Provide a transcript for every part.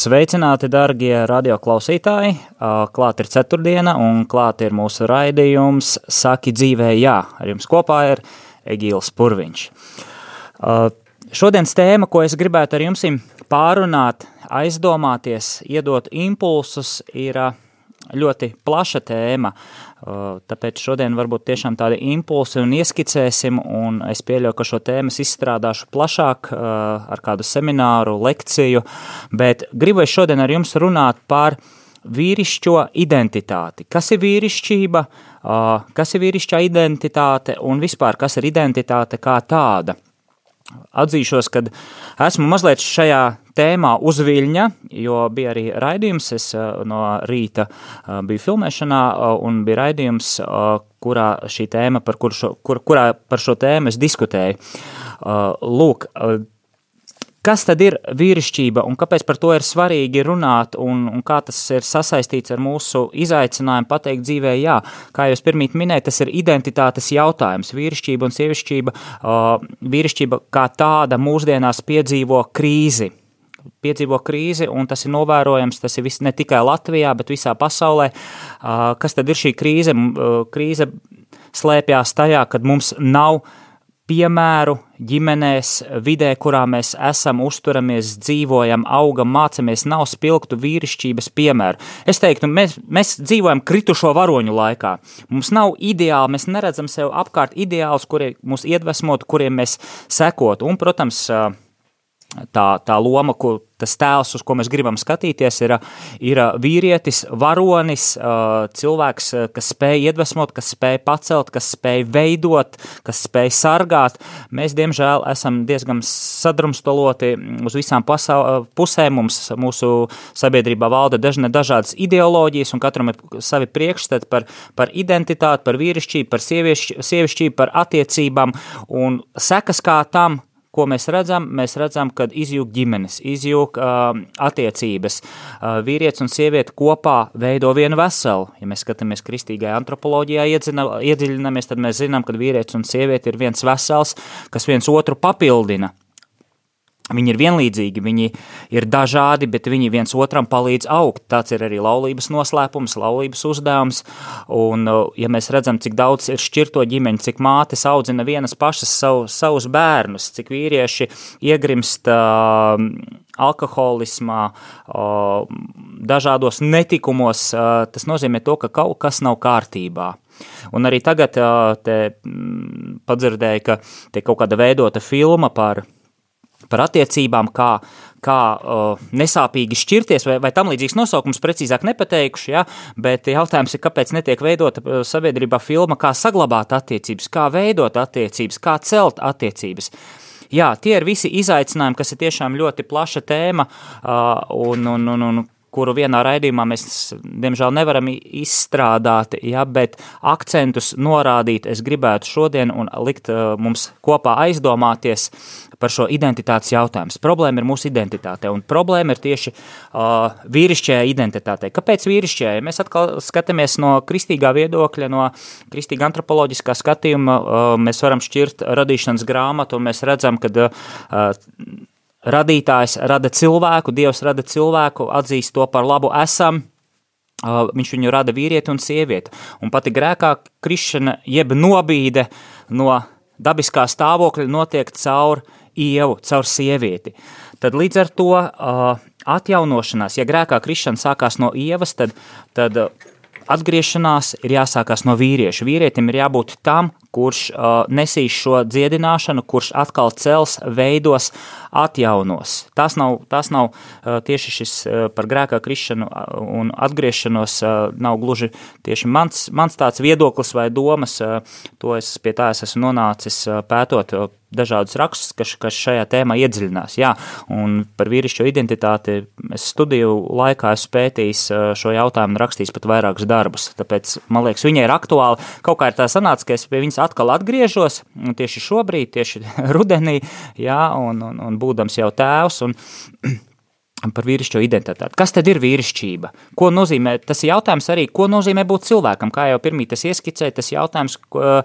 Sveicināti, darbie radioklausītāji! Klāt ir ceturtdiena, un klāt ir mūsu raidījums Saki dzīvē, jā. Ar jums kopā ir Egīls Purviņš. Šodienas tēma, ko es gribētu ar jums pārunāt, aizdomāties, iedot impulsus, ir ļoti plaša tēma. Tāpēc šodien varbūt tiešām tādi impulsi un ieskicēsim, un es pieļauju, ka šo tēmu izstrādāšu plašāk ar kādu semināru, lekciju, bet gribu es šodien ar jums runāt par vīrišķo identitāti. Kas ir vīrišķība, kas ir vīrišķā identitāte un vispār kas ir identitāte kā tāda. Atzīšos, ka esmu mazliet šajā tēmā uzviļņa, jo bija arī raidījums, es no rīta biju filmēšanā un bija raidījums, kurā šī tēma, par kur šo, kur, kurā par šo tēmu es diskutēju. Lūk, Kas tad ir vīrišķība un kāpēc par to ir svarīgi runāt un, un kā tas ir sasaistīts ar mūsu izaicinājumu pateikt dzīvē jā? Kā jūs pirmīt minējat, tas ir identitātes jautājums. Vīrišķība un sievišķība, uh, vīrišķība kā tāda mūsdienās piedzīvo krīzi. Piedzīvo krīzi, un tas ir novērojams. Tas ir vis, ne tikai Latvijā, bet visā pasaulē. Kas tad ir šī krīze? Krīze slēpjas tajā, kad mums nav piemēru ģimenēs, vidē, kurā mēs esam, uzturamies, dzīvojam, augam, mācamies, nav spilgtu vīrišķības piemēru. Es teiktu, mēs, mēs dzīvojam kritušo varoņu laikā. Mums nav ideāli, mēs neredzam sev apkārt ideālus, kuri mūs iedvesmot, kuriem mēs sekot. Un, protams, tā, tā loma, ko tas tēls, uz ko mēs gribam skatīties, ir, ir vīrietis, varonis, cilvēks, kas spēj iedvesmot, kas spēj pacelt, kas spēj veidot, kas spēj sargāt. Mēs, diemžēl, esam diezgan sadrumstaloti uz visām pusēm. Mums mūsu sabiedrībā valda dažne dažādas ideoloģijas, un katram ir savi priekšstati par, par identitāti, par vīrišķību, par sievišķību, par attiecībām, un sekas kā tam, Ko mēs redzam? Mēs redzam, ka izjūg ģimenes, izjūg uh, attiecības. Uh, vīrietis un sieviete kopā veido vienu veselu. Ja mēs skatāmies kristīgajā antropoloģijā, iedziļināmies, tad mēs zinām, ka vīrietis un sieviete ir viens vesels, kas viens otru papildina. Viņi ir vienlīdzīgi, viņi ir dažādi, bet viņi viens otram palīdz augt. Tāds ir arī laulības noslēpums, laulības uzdevums. Un, ja mēs redzam, cik daudz ir šķirto ģimeņu, cik mātes audzina vienas pašas savu, savus bērnus, cik vīrieši iegrimst uh, alkoholismā, uh, dažādos netikumos, uh, tas nozīmē to, ka kaut kas nav kārtībā. Un arī tagad uh, te, mm, padzirdēju, ka te kaut kāda veidota filma par par attiecībām, kā, kā uh, nesāpīgi šķirties, vai, vai tam līdzīgs nosaukums precīzāk nepateikuši, ja, bet jautājums ir, kāpēc netiek veidota sabiedrībā filma, kā saglabāt attiecības, kā veidot attiecības, kā celt attiecības. Jā, tie ir visi izaicinājumi, kas ir tiešām ļoti plaša tēma, uh, un, un, un, un kuru vienā raidījumā mēs, diemžēl, nevaram izstrādāt, ja, bet akcentus norādīt es gribētu šodien un likt uh, mums kopā aizdomāties par šo identitātes jautājumu. Problēma ir mūsu identitāte, un problēma ir tieši uh, vīrišķajā identitātē. Kāpēc vīrišķajā? Mēs atkal skatāmies no kristīgā viedokļa, no kristīga antropoloģiskā skatījuma, uh, mēs varam šķirt radīšanas grāmatu, un mēs redzam, ka uh, radītājs rada cilvēku, Dievs rada cilvēku, atzīst to par labu esam, viņš viņu rada vīrieti un sievieti. Un pati grēkā krišana jeb nobīde no dabiskā stāvokļa notiek caur ievu, caur sievieti. Tad līdz ar to atjaunošanās, ja grēkā krišana sākās no ievas, tad, tad atgriešanās ir jāsākās no vīrieša. Vīrietim ir jābūt tam, kurš uh, nesīs šo dziedināšanu, kurš atkal cels, veidos, atjaunos. Tas nav, tas nav uh, tieši šis uh, par grēkā krišanu un atgriešanos, uh, nav gluži tieši mans, mans tāds viedoklis vai domas, uh, to es pie tā es esmu nonācis uh, pētot dažādus rakstus, kas, kas šajā tēmā iedziļinās. Jā, un par vīrišķo identitāti es studiju laikā esmu pētījis šo jautājumu un rakstījis pat vairākus darbus. Tāpēc, man liekas, viņai ir aktuāli. Kaut kā ir tā sanāca, ka es pie viņas atkal atgriežos, tieši šobrīd, tieši rudenī, jā, un, un, un būdams jau tēvs. Un, par vīrišķo identitāti. Kas tad ir vīrišķība? Ko nozīmē, tas jautājums arī, ko nozīmē būt cilvēkam, kā jau pirmī tas ieskicēja, tas jautājums, uh,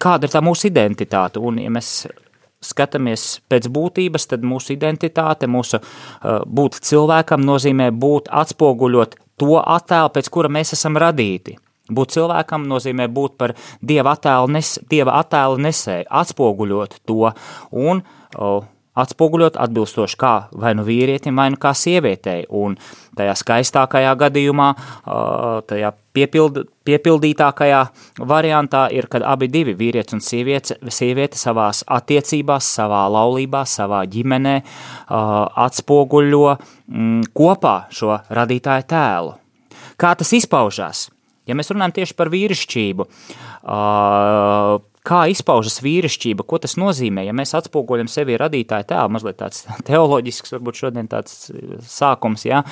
kāda ir tā mūsu identitāte. Un, ja mēs skatāmies pēc būtības, tad mūsu identitāte, mūsu būt cilvēkam nozīmē būt atspoguļot to attēlu, pēc kura mēs esam radīti. Būt cilvēkam nozīmē būt par dieva attēlu, nes, dieva attēlu nesēju, atspoguļot to un uh, atspoguļot atbilstoši kā vai nu vīrietim, vai nu kā sievietei. Un tajā skaistākajā gadījumā, tajā piepild, piepildītākajā variantā ir, kad abi divi vīrietis un sieviete, sieviete savās attiecībās, savā laulībā, savā ģimenē atspoguļo kopā šo radītāju tēlu. Kā tas izpaužās? Ja mēs runājam tieši par vīrišķību, kā izpaužas vīrišķība, ko tas nozīmē, ja mēs atspoguļam sevi radītāju tēlu, mazliet tāds teoloģisks, varbūt šodien tāds sākums, jā,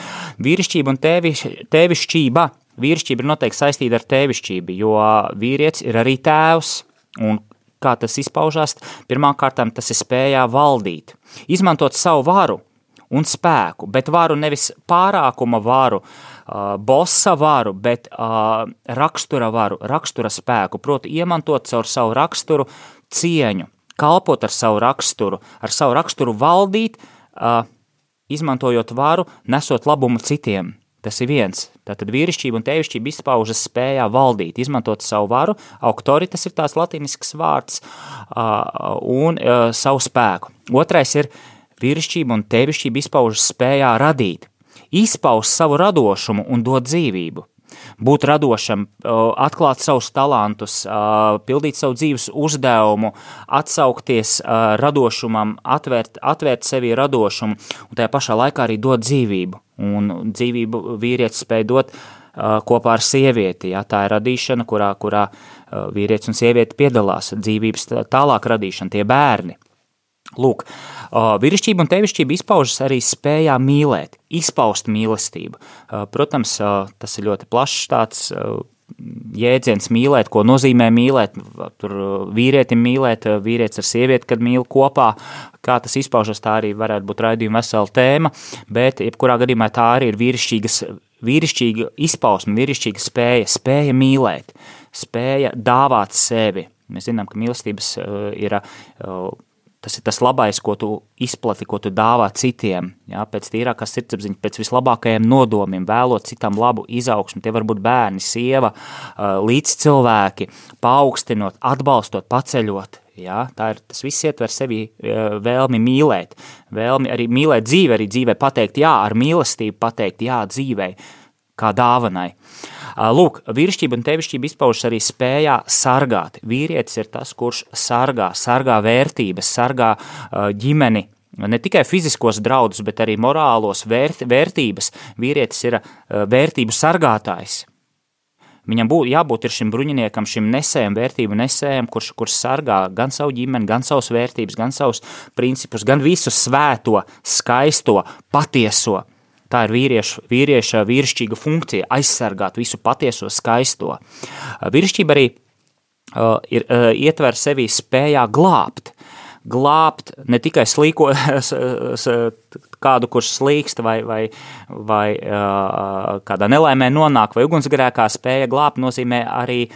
vīrišķība un tēviš, tēvišķība, vīrišķība ir noteikti saistīta ar tēvišķību, jo vīrietis ir arī tēvs, un kā tas izpaužās, pirmkārtām tas ir spējā valdīt, izmantot savu varu un spēku, bet varu nevis pārākuma varu, uh, bossa varu, bet rakstura varu, rakstura spēku, proti iemantot caur savu raksturu cieņu, kalpot ar savu raksturu, ar savu raksturu valdīt, izmantojot varu, nesot labumu citiem. Tas ir viens. Tātad vīrišķība un tēvišķība izpaužas spējā valdīt, izmantot savu varu, autoritas ir tās latinisks vārds, un savu spēku. Otrais ir vīrišķība un tēvišķība izpaužas spējā radīt, izpaust savu radošumu un dot dzīvību. Būt radošam, atklāt savus talantus, pildīt savu dzīves uzdevumu, atsaukties radošumam, atvērt, atvērt sevi radošumu un tajā pašā laikā arī dot dzīvību. Un dzīvību vīrietis spēj dot kopā ar sievieti. Ja? Tā ir radīšana, kurā, kurā vīrietis un sieviete piedalās dzīvības tālāk radīšana, tie bērni. Lūk, vīrišķība un tevišķība izpaužas arī spējā mīlēt, izpaust mīlestību. Protams, tas ir ļoti plašs tāds jēdziens mīlēt, ko nozīmē mīlēt, tur vīrietim mīlēt, vīrietis ar sievieti, kad mīl kopā, kā tas izpaužas, tā arī varētu būt raidījuma vesela tēma, bet jebkurā gadījumā tā arī ir vīrišķīgas, vīrišķīga izpausme, vīrišķīga spēja, spēja mīlēt, spēja dāvāt sevi. Mēs zinām, ka mīlestības ir Tas ir tas labais, ko tu izplati, ko tu dāvā citiem. Jā, pēc tīrākās sirdsapziņas, pēc vislabākajiem nodomiem, vēlot citam labu izaugsmu. Tie var būt bērni, sieva, līdz cilvēki, paaugstinot, atbalstot, paceļot. Jā, tā ir, tas viss ietver sevi vēlmi mīlēt, vēlmi arī mīlēt dzīvi, arī dzīvē pateikt jā, ar mīlestību pateikt jā dzīvei, kā dāvanai. Lūk, vīrišķība un tevišķība izpaužas arī spējā sargāt. Vīrietis ir tas, kurš sargā, sargā vērtības, sargā ģimeni, ne tikai fiziskos draudus, bet arī morālos vērt, vērtības. Vīrietis ir vērtību sargātājs. Viņam būtu jābūt šim bruņiniekam, šim nesējam, vērtību nesējam, kurš, kurš sargā gan savu ģimeni, gan savas vērtības, gan savus principus, gan visu svēto, skaisto, patieso. Tā ir vīrieša, vīrieša vīrišķīga funkcija – aizsargāt visu patieso skaisto. Vīrišķība arī uh, ir, uh, ietver sevī spējā glābt. Glābt ne tikai slīko, kādu, kurš slīkst vai, vai, vai uh, kādā nelaimē nonāk vai ugunsgrēkā, spēja glābt nozīmē arī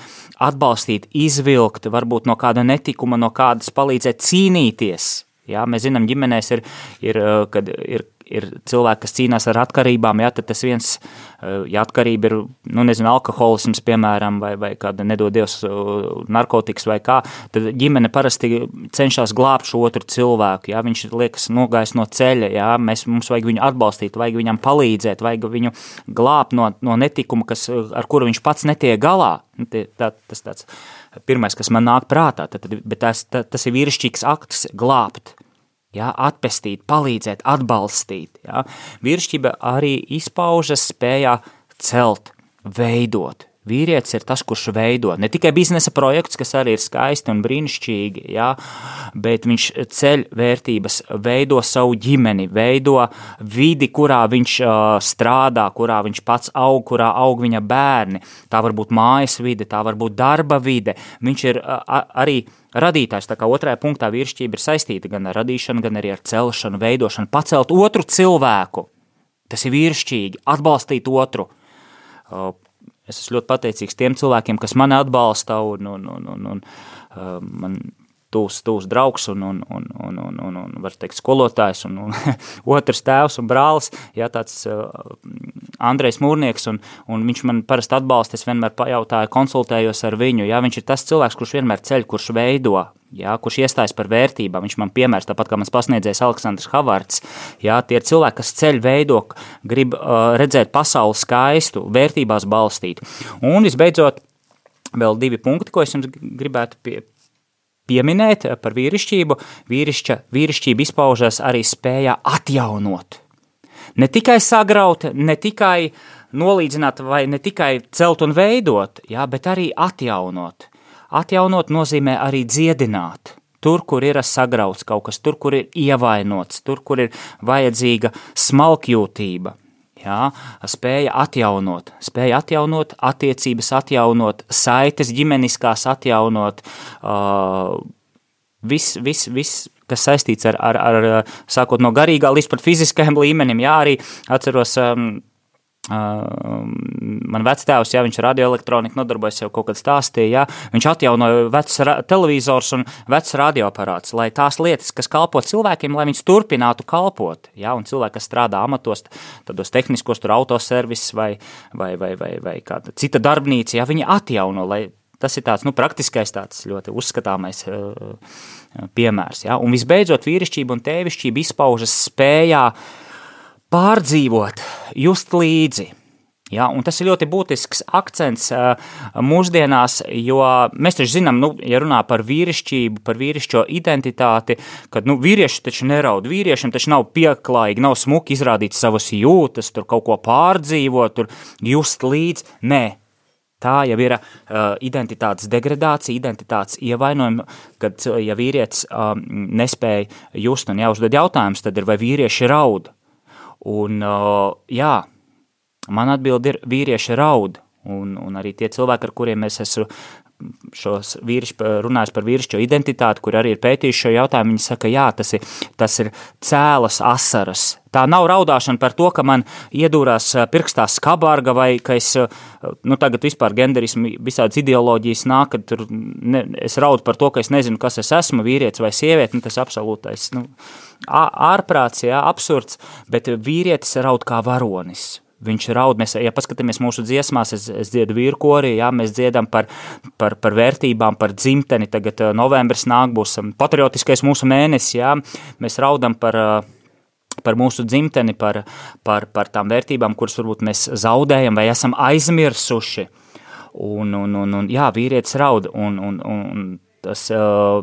atbalstīt, izvilkt, varbūt no kāda netikuma, no kādas palīdzēt cīnīties. Jā, mēs zinām, ģimenēs ir, ir, kad ir ir cilvēki, kas cīnās ar atkarībām, ja tas viens, uh, ja atkarība ir, nu, nezinu, alkoholisms, piemēram, vai, vai kāda nedodies uh, narkotikas vai kā, tad ģimene parasti cenšas glābt šo otru cilvēku, ja viņš liekas nogājis no ceļa, ja mēs, mums vajag viņu atbalstīt, vajag viņam palīdzēt, vajag viņu glābt no, no netikuma, kas, ar kuru viņš pats netiek galā. Nu, tā, tas tāds pirmais, kas man nāk prātā, tad, bet tas, tas ir vīrišķīgs akts glābt. Ja, atpestīt, palīdzēt, atbalstīt. Ja. Vīrišķība arī izpaužas spējā celt, veidot. Vīrietis ir tas, kurš veido ne tikai biznesa projekts, kas arī ir skaisti un brīnišķīgi, jā, bet viņš ceļ vērtības, veido savu ģimeni, veido vidi, kurā viņš uh, strādā, kurā viņš pats aug, kurā aug viņa bērni. Tā var būt mājas vide, tā var būt darba vide. Viņš ir uh, arī radītājs. Tā kā otrajā punktā vīrišķība ir saistīta gan ar radīšanu, gan arī ar celšanu, veidošanu, pacelt otru cilvēku. Tas ir vīrišķīgi, atbalstīt otru. Uh, Es esmu ļoti pateicīgs tiem cilvēkiem, kas mani atbalsta un, un, un, un, un uh, man tūs, tūs draugs un, un, un, un, un, un, un var teikt, skolotājs un, un otrs tēvs un brālis, jā, tāds uh, Andrejs Mūrnieks, un, un viņš man parasti atbalsta, es vienmēr pajautāju, konsultējos ar viņu, jā, viņš ir tas cilvēks, kurš vienmēr ceļ, kurš veido, jā, kurš iestājas par vērtībām, viņš man piemērs, tāpat kā mans pasniedzējs Aleksandrs Havards, jā, tie ir cilvēki, kas ceļ veido, grib uh, redzēt pasauli skaistu, vērtībās balstīt. Un visbeidzot, vēl divi punkti, ko es jums gribētu pie, pieminēt par vīrišķību, vīrišķa, vīrišķība izpaužas arī spējā atjaunot. Ne tikai sagraut, ne tikai nolīdzināt, vai ne tikai celt un veidot, jā, bet arī atjaunot. Atjaunot nozīmē arī dziedināt. Tur, kur ir sagrauts kaut kas, tur, kur ir ievainots, tur, kur ir vajadzīga smalkjūtība, Jā, spēja atjaunot, spēja atjaunot, attiecības atjaunot, saites ģimeniskās atjaunot, uh, viss, vis, vis, kas saistīts ar, ar, ar, sākot no garīgā līdz pat fiziskajam līmenim. Jā, arī atceros um, Man vectēvs, ja viņš ar radioelektroniku nodarbojas, jau kaut kad stāstīja, ja, viņš atjaunoja vecus televizors un vecus radioaparātus, lai tās lietas, kas kalpo cilvēkiem, lai viņas turpinātu kalpot. Ja, un cilvēki, kas strādā amatos, tādos tehniskos, tur autoservis vai, vai, vai, vai, vai kāda cita darbnīca, ja viņi atjauno, lai tas ir tāds nu, praktiskais, tāds ļoti uzskatāmais uh, piemērs. Ja. Un visbeidzot, vīrišķība un tēvišķība izpaužas spējā pārdzīvot, just līdzi. Ja, tas ir ļoti būtisks akcents mūsdienās, jo mēs taču zinām, nu, ja runā par vīrišķību, par vīrišķo identitāti, ka nu, vīrieši taču neraud. Vīriešiem taču nav pieklājīgi, nav smuki izrādīt savas jūtas, tur kaut ko pārdzīvot, tur just līdzi. Nē, Tā jau ir uh, identitātes degradācija, identitātes ievainojuma, kad ja vīrietis uh, nespēja just un jāuzdod jautājums, tad ir vai vīrieši raud. Un, jā, man atbild ir vīrieši raud, un, un arī tie cilvēki, ar kuriem es esmu šos vīriši, runājis par vīrišķo identitāti, kur arī ir pētījuši šo jautājumu, viņi saka, jā, tas ir, tas ir cēlas asaras. Tā nav raudāšana par to, ka man iedūrās pirkstā skabārga vai ka es, nu tagad vispār genderismu visādas ideoloģijas nāk, kad tur ne, es raudu par to, ka es nezinu, kas es esmu, vīrietis vai sieviete, nu tas absolūtais, nu, ārprāts, jā, absurds, bet vīrietis raud kā varonis. Viņš raud, mēs, ja paskatāmies mūsu dziesmās, es, es dziedu vīru korī, jā, mēs dziedam par, par, par vērtībām, par dzimteni, tagad novembris nāk, būs patriotiskais mūsu mēnesis, jā, mēs raudam par, par mūsu dzimteni, par, par, par tām vērtībām, kuras varbūt mēs zaudējam vai esam aizmirsuši. Un, un, un, un jā, vīrietis raud, un, un, un tas uh,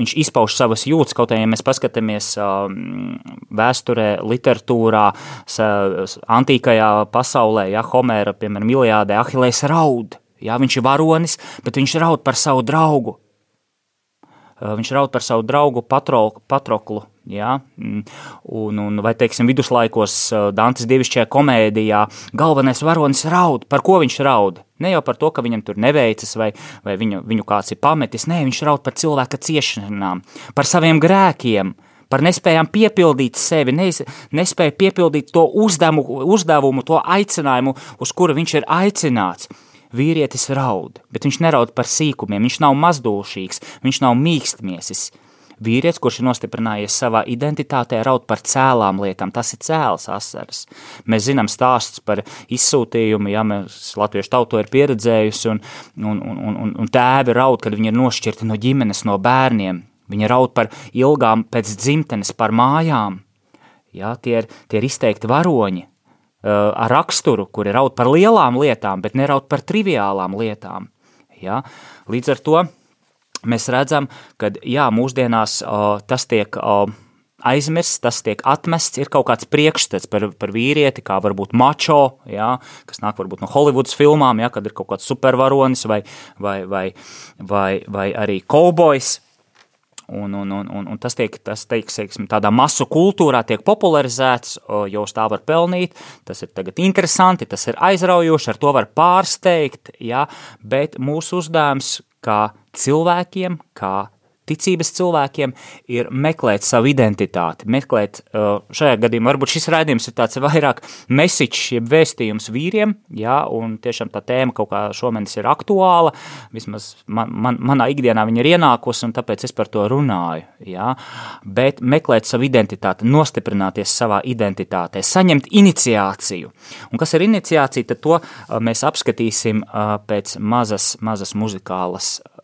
viņš izpauž savas jūtas, kaut arī ja mēs paskatāmies um, vēsturē, literatūrā, antīkajā pasaulē, ja Homēra, piemēram, Iliādē, Ahilēs raud. Ja, viņš ir varonis, bet viņš raud par savu draugu. Uh, viņš raud par savu draugu patro, Patroklu. Ja? Mm. Un, un, vai, teiksim, viduslaikos uh, Dantes dievišķajā komēdijā galvenais varonis raud. Par ko viņš raud? Ne jau par to, ka viņam tur neveicas vai, vai viņu, viņu kāds ir pametis. Nē, viņš raud par cilvēka ciešanām, par saviem grēkiem, par nespējām piepildīt sevi, neiz, nespēju piepildīt to uzdevumu, uzdevumu, to aicinājumu, uz kuru viņš ir aicināts. Vīrietis raud, bet viņš neraud par sīkumiem, viņš nav mazdūšīgs, viņš nav mīkstmiesis. Vīrietis, kurš ir nostiprinājies savā identitātē, raud par cēlām lietām. Tas ir cēls asaras. Mēs zinām stāstus par izsūtījumu, ja mēs latviešu tautu ir pieredzējusi, un, un, un, un, un tēvi raud, kad viņi ir nošķirti no ģimenes, no bērniem. Viņi raud par ilgām pēc dzimtenes, par mājām. Ja, tie, ir, tie ir izteikti varoņi uh, ar raksturu, kuri raud par lielām lietām, bet neraud par triviālām lietām. Ja. Līdz ar to mēs redzam, ka jā, mūsdienās o, tas tiek o, aizmirsts, tas tiek atmests, ir kaut kāds priekšstats par, par vīrieti, kā varbūt mačo, jā, kas nāk varbūt no Hollywoods filmām, jā, kad ir kaut kāds supervaronis vai, vai, vai, vai, vai arī kaubojs. Un, un, un, un, un tas tiek, tas teiks, teiksim, tādā masu kultūrā tiek popularizēts, jo uz tā var pelnīt, tas ir tagad interesanti, tas ir aizraujoši, ar to var pārsteigt, ja, bet mūsu uzdevums kā cilvēkiem, kā ticības cilvēkiem ir meklēt savu identitāti, meklēt uh, šajā gadījumā, varbūt šis raidījums ir tāds vairāk mesiķis, jeb vēstījums vīriem, jā, un tiešām tā tēma kaut kā šomēnes ir aktuāla, vismaz man, man, manā ikdienā viņa ir ienākusi, un tāpēc es par to runāju, jā, bet meklēt savu identitāti, nostiprināties savā identitātē, saņemt iniciāciju, un kas ir iniciācija, tad to uh, mēs apskatīsim uh, pēc mazas, mazas muzikālas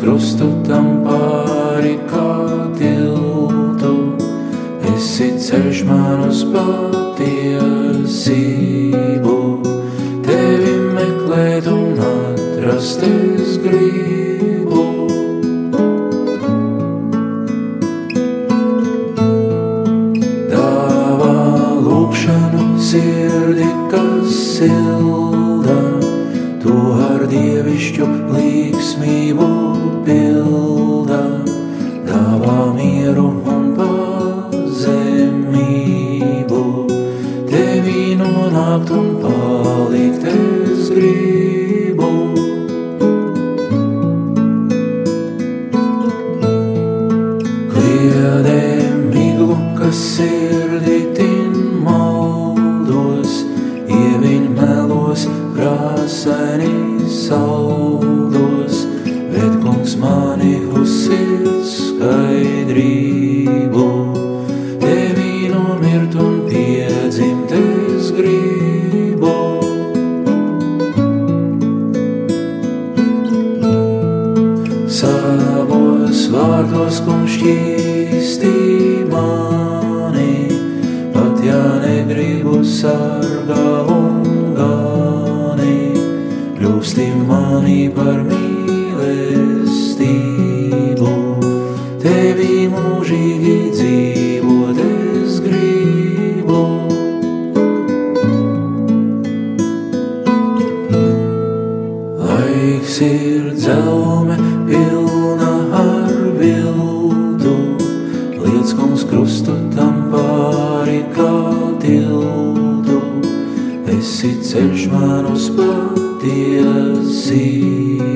krustu tam pāri kā tiltu, esi ceļš man uz patiesību, tevi meklēt un atrast es gribu. palikt es gribu. Kliedē miglu, kas sirdī tīk. mani par mīlestību, tevi mūžīgi dzīvot es gribu. Laiks ir dzelme pilna ar viltu, lieckums krustu tam pāri kā tiltu, esi ceļš man uz pāri tiesību.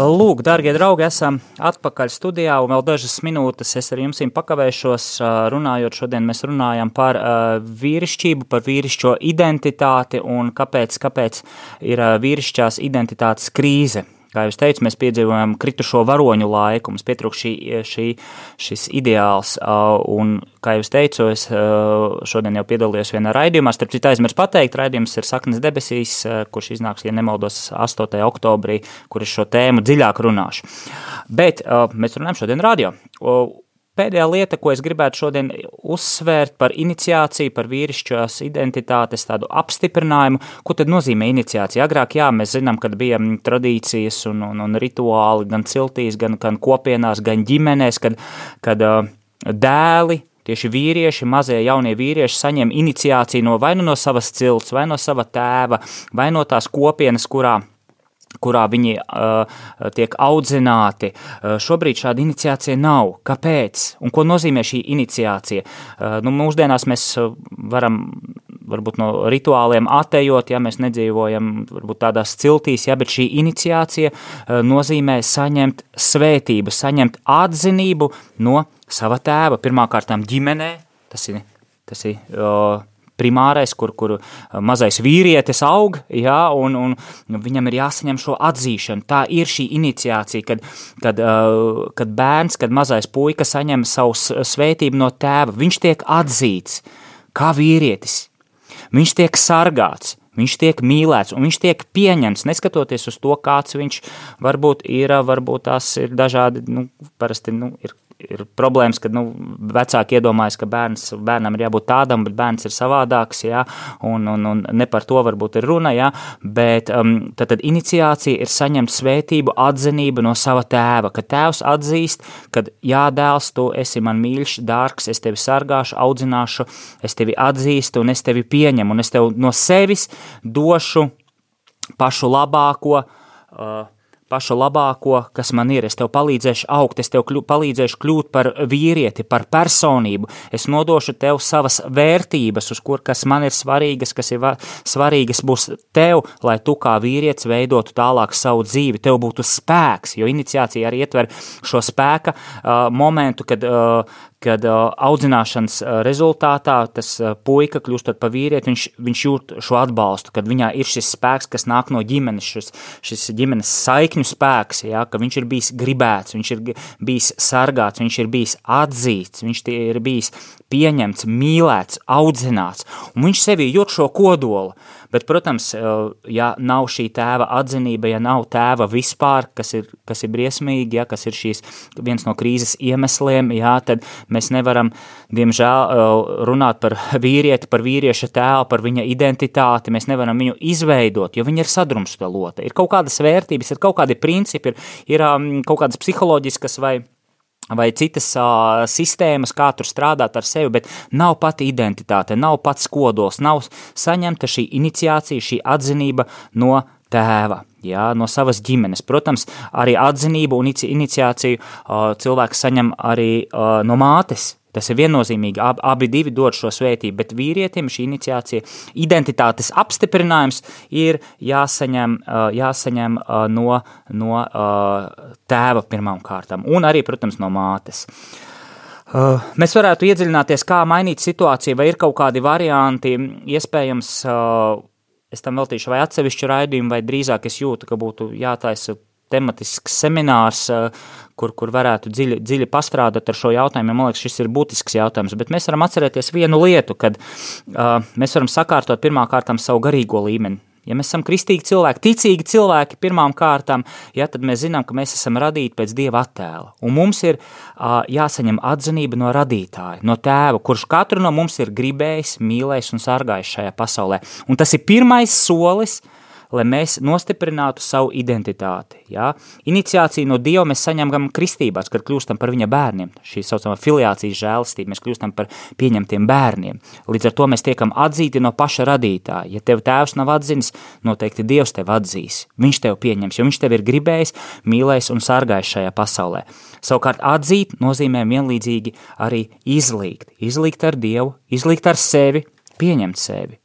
Lūk, darbie draugi, esam atpakaļ studijā, un vēl dažas minūtes es ar jums pakavēšos. Runājot, šodien mēs runājam par vīrišķību, par vīrišķo identitāti un kāpēc, kāpēc ir vīrišķās identitātes krīze. Kā jau teicu, mēs piedzīvojam kritušo varoņu laiku, mums pietrūkst šī, šī, šis ideāls. Un, kā jau teicu, es šodien jau piedalījos vienā raidījumā. Starp citu, aizmirsu pateikt, raidījums ir Saknes debesīs, kurš iznāks, ja nemaldos, 8. oktobrī, kur es šo tēmu dziļāk runāšu. Bet mēs runājam šodien radio pēdējā lieta, ko es gribētu šodien uzsvērt par iniciāciju, par vīrišķās identitātes tādu apstiprinājumu, ko tad nozīmē iniciācija. Agrāk, jā, mēs zinām, kad bija mm, tradīcijas un, un, un rituāli gan ciltīs, gan, gan kopienās, gan ģimenēs, kad, kad dēli, tieši vīrieši, mazie jaunie vīrieši saņem iniciāciju no vai nu no savas cilts, vai no sava tēva, vai no tās kopienas, kurā kurā viņi uh, tiek audzināti. Uh, šobrīd šāda iniciācija nav. Kāpēc? Un ko nozīmē šī iniciācija? Uh, nu, mūsdienās mēs varam varbūt no rituāliem atejot, ja mēs nedzīvojam varbūt tādās ciltīs, ja, bet šī iniciācija uh, nozīmē saņemt svētību, saņemt atzinību no sava tēva, pirmkārtām ģimenē, tas ir, tas ir uh, primārais, kur, kur uh, mazais vīrietis aug, jā, un, un viņam ir jāsaņem šo atzīšanu. Tā ir šī iniciācija, kad, kad, uh, kad bērns, kad mazais puika saņem savu svētību no tēva, viņš tiek atzīts kā vīrietis, viņš tiek sargāts, Viņš tiek mīlēts un viņš tiek pieņemts, neskatoties uz to, kāds viņš varbūt ir. Varbūt tās ir dažādi, nu, parasti nu, ir ir problēmas, ka nu, vecāki iedomājas, ka bērns, bērnam ir jābūt tādam, bet bērns ir savādāks, jā, un, un, un ne par to varbūt ir runa, jā, bet um, tad, tad iniciācija ir saņemt svētību, atzinību no sava tēva, ka tēvs atzīst, ka jā, dēls, tu esi man mīļš, dārgs, es tevi sargāšu, audzināšu, es tevi atzīstu un es tevi pieņemu, un es tev no sevis došu pašu labāko, uh, pašu labāko, kas man ir. Es tev palīdzēšu augt, es tev kļu, palīdzēšu kļūt par vīrieti, par personību. Es nodošu tev savas vērtības, uz kur kas man ir svarīgas, kas ir svarīgas būs tev, lai tu kā vīrietis veidotu tālāk savu dzīvi. Tev būtu spēks, jo iniciācija arī ietver šo spēka uh, momentu, kad uh, kad uh, audzināšanas uh, rezultātā tas uh, puika kļūstot par vīrieti, viņš, viņš jūt šo atbalstu, kad viņā ir šis spēks, kas nāk no ģimenes, šis, šis ģimenes saikņu spēks, ja, ka viņš ir bijis gribēts, viņš ir bijis sargāts, viņš ir bijis atzīts, viņš ir bijis pieņemts, mīlēts, audzināts, un viņš sevī jūt šo kodolu. Bet, protams, eh, ja nav šī tēva atzinība, ja nav tēva vispār, kas ir, kas ir briesmīgi, ja, kas ir šīs viens no krīzes iemesliem, ja, tad mēs nevaram, diemžēl, eh, runāt par vīrieti, par vīrieša tēvu, par viņa identitāti, mēs nevaram viņu izveidot, jo viņa ir sadrumstalota. Ir kaut kādas vērtības, ir kaut kādi principi, ir, ir um, kaut kādas psiholoģiskas vai vai citas uh, sistēmas, kā tur strādāt ar sevi, bet nav pati identitāte, nav pats kodols, nav saņemta šī iniciācija, šī atzinība no tēva. Jā, no savas ģimenes. Protams, arī atzinību un iniciāciju uh, cilvēks saņem arī uh, no mātes. Tas ir viennozīmīgi, ab, abi divi dod šo svētību, bet vīrietim šī iniciācija, identitātes apstiprinājums ir jāsaņem, jāsaņem no, no tēva pirmām kārtām, un arī, protams, no mātes. Mēs varētu iedziļināties, kā mainīt situāciju, vai ir kaut kādi varianti, iespējams, es tam veltīšu vai atsevišķu raidījumu, vai drīzāk es jūtu, ka būtu jātaisa tematisks seminārs, kur, kur varētu dziļi, dziļi pastrādāt ar šo jautājumu. Man liekas, šis ir būtisks jautājums, bet mēs varam atcerēties vienu lietu, kad uh, mēs varam sakārtot pirmā kārtām savu garīgo līmeni. Ja mēs esam kristīgi cilvēki, ticīgi cilvēki pirmām kārtām, ja, tad mēs zinām, ka mēs esam radīti pēc Dieva attēla. Un mums ir uh, jāsaņem atzinība no radītāja, no tēva, kurš katru no mums ir gribējis, mīlējis un sargājis šajā pasaulē. Un tas ir pirmais solis, uh, lai mēs nostiprinātu savu identitāti. Ja? Iniciāciju no Dieva mēs saņemam kristībās, kad kļūstam par viņa bērniem. Šī saucamā filiācijas žēlastība, mēs kļūstam par pieņemtiem bērniem. Līdz ar to mēs tiekam atzīti no paša radītāja. Ja tev tēvs nav atzinis, noteikti Dievs tev atzīs. Viņš tev pieņems, jo viņš tev ir gribējis, mīlējis un sargājis šajā pasaulē. Savukārt atzīt nozīmē vienlīdzīgi arī izlīgt. Izlīgt ar Dievu, izlīgt ar sevi, pieņemt sevi.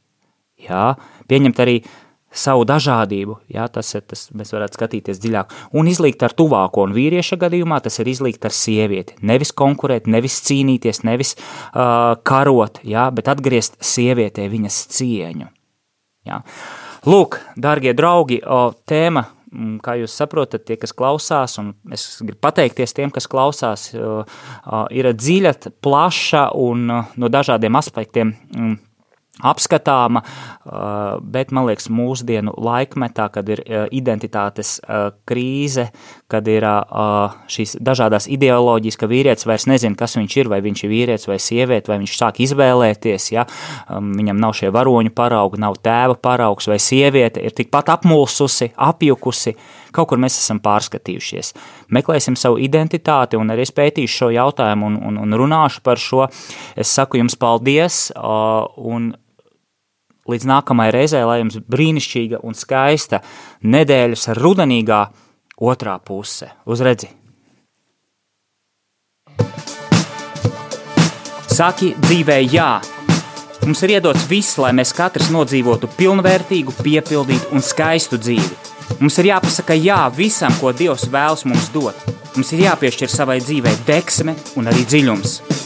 Jā, pieņemt arī savu dažādību, jā, tas ir, tas mēs varētu skatīties dziļāk, un izlīgt ar tuvāko, un vīrieša gadījumā tas ir izlīgt ar sievieti, nevis konkurēt, nevis cīnīties, nevis uh, karot, jā, bet atgriezt sievietē viņas cieņu. Jā. Lūk, dārgie draugi, o, tēma, kā jūs saprotat, tie, kas klausās, un es gribu pateikties tiem, kas klausās, ir dziļa, plaša un no dažādiem aspektiem apskatāma, uh, bet man liekas, mūsdienu laikmetā, kad ir uh, identitātes uh, krīze, kad ir šīs dažādas ideoloģijas, ka vīrietis vairs nezina, kas viņš ir, vai viņš ir vīrietis vai sieviete, vai viņš sāk izvēlēties, ja um, viņam nav šie varoņu paraugi, nav tēva paraugs, vai sieviete ir tikpat apmulsusi, apjukusi, kaut kur mēs esam pārskatījušies. Meklēsim savu identitāti, un arī es pētīšu šo jautājumu un, un, un runāšu par šo. Es saku jums paldies, un līdz nākamajai reizei, lai jums brīnišķīga un skaista nedēļas rudenīgā otrā puse. Uz redzi! Saki dzīvē jā! Mums ir iedots viss, lai mēs katrs nodzīvotu pilnvērtīgu, piepildītu un skaistu dzīvi. Mums ir jāpasaka jā visam, ko Dievs vēlas mums dot. Mums ir jāpiešķir savai dzīvei deksme un arī dziļums.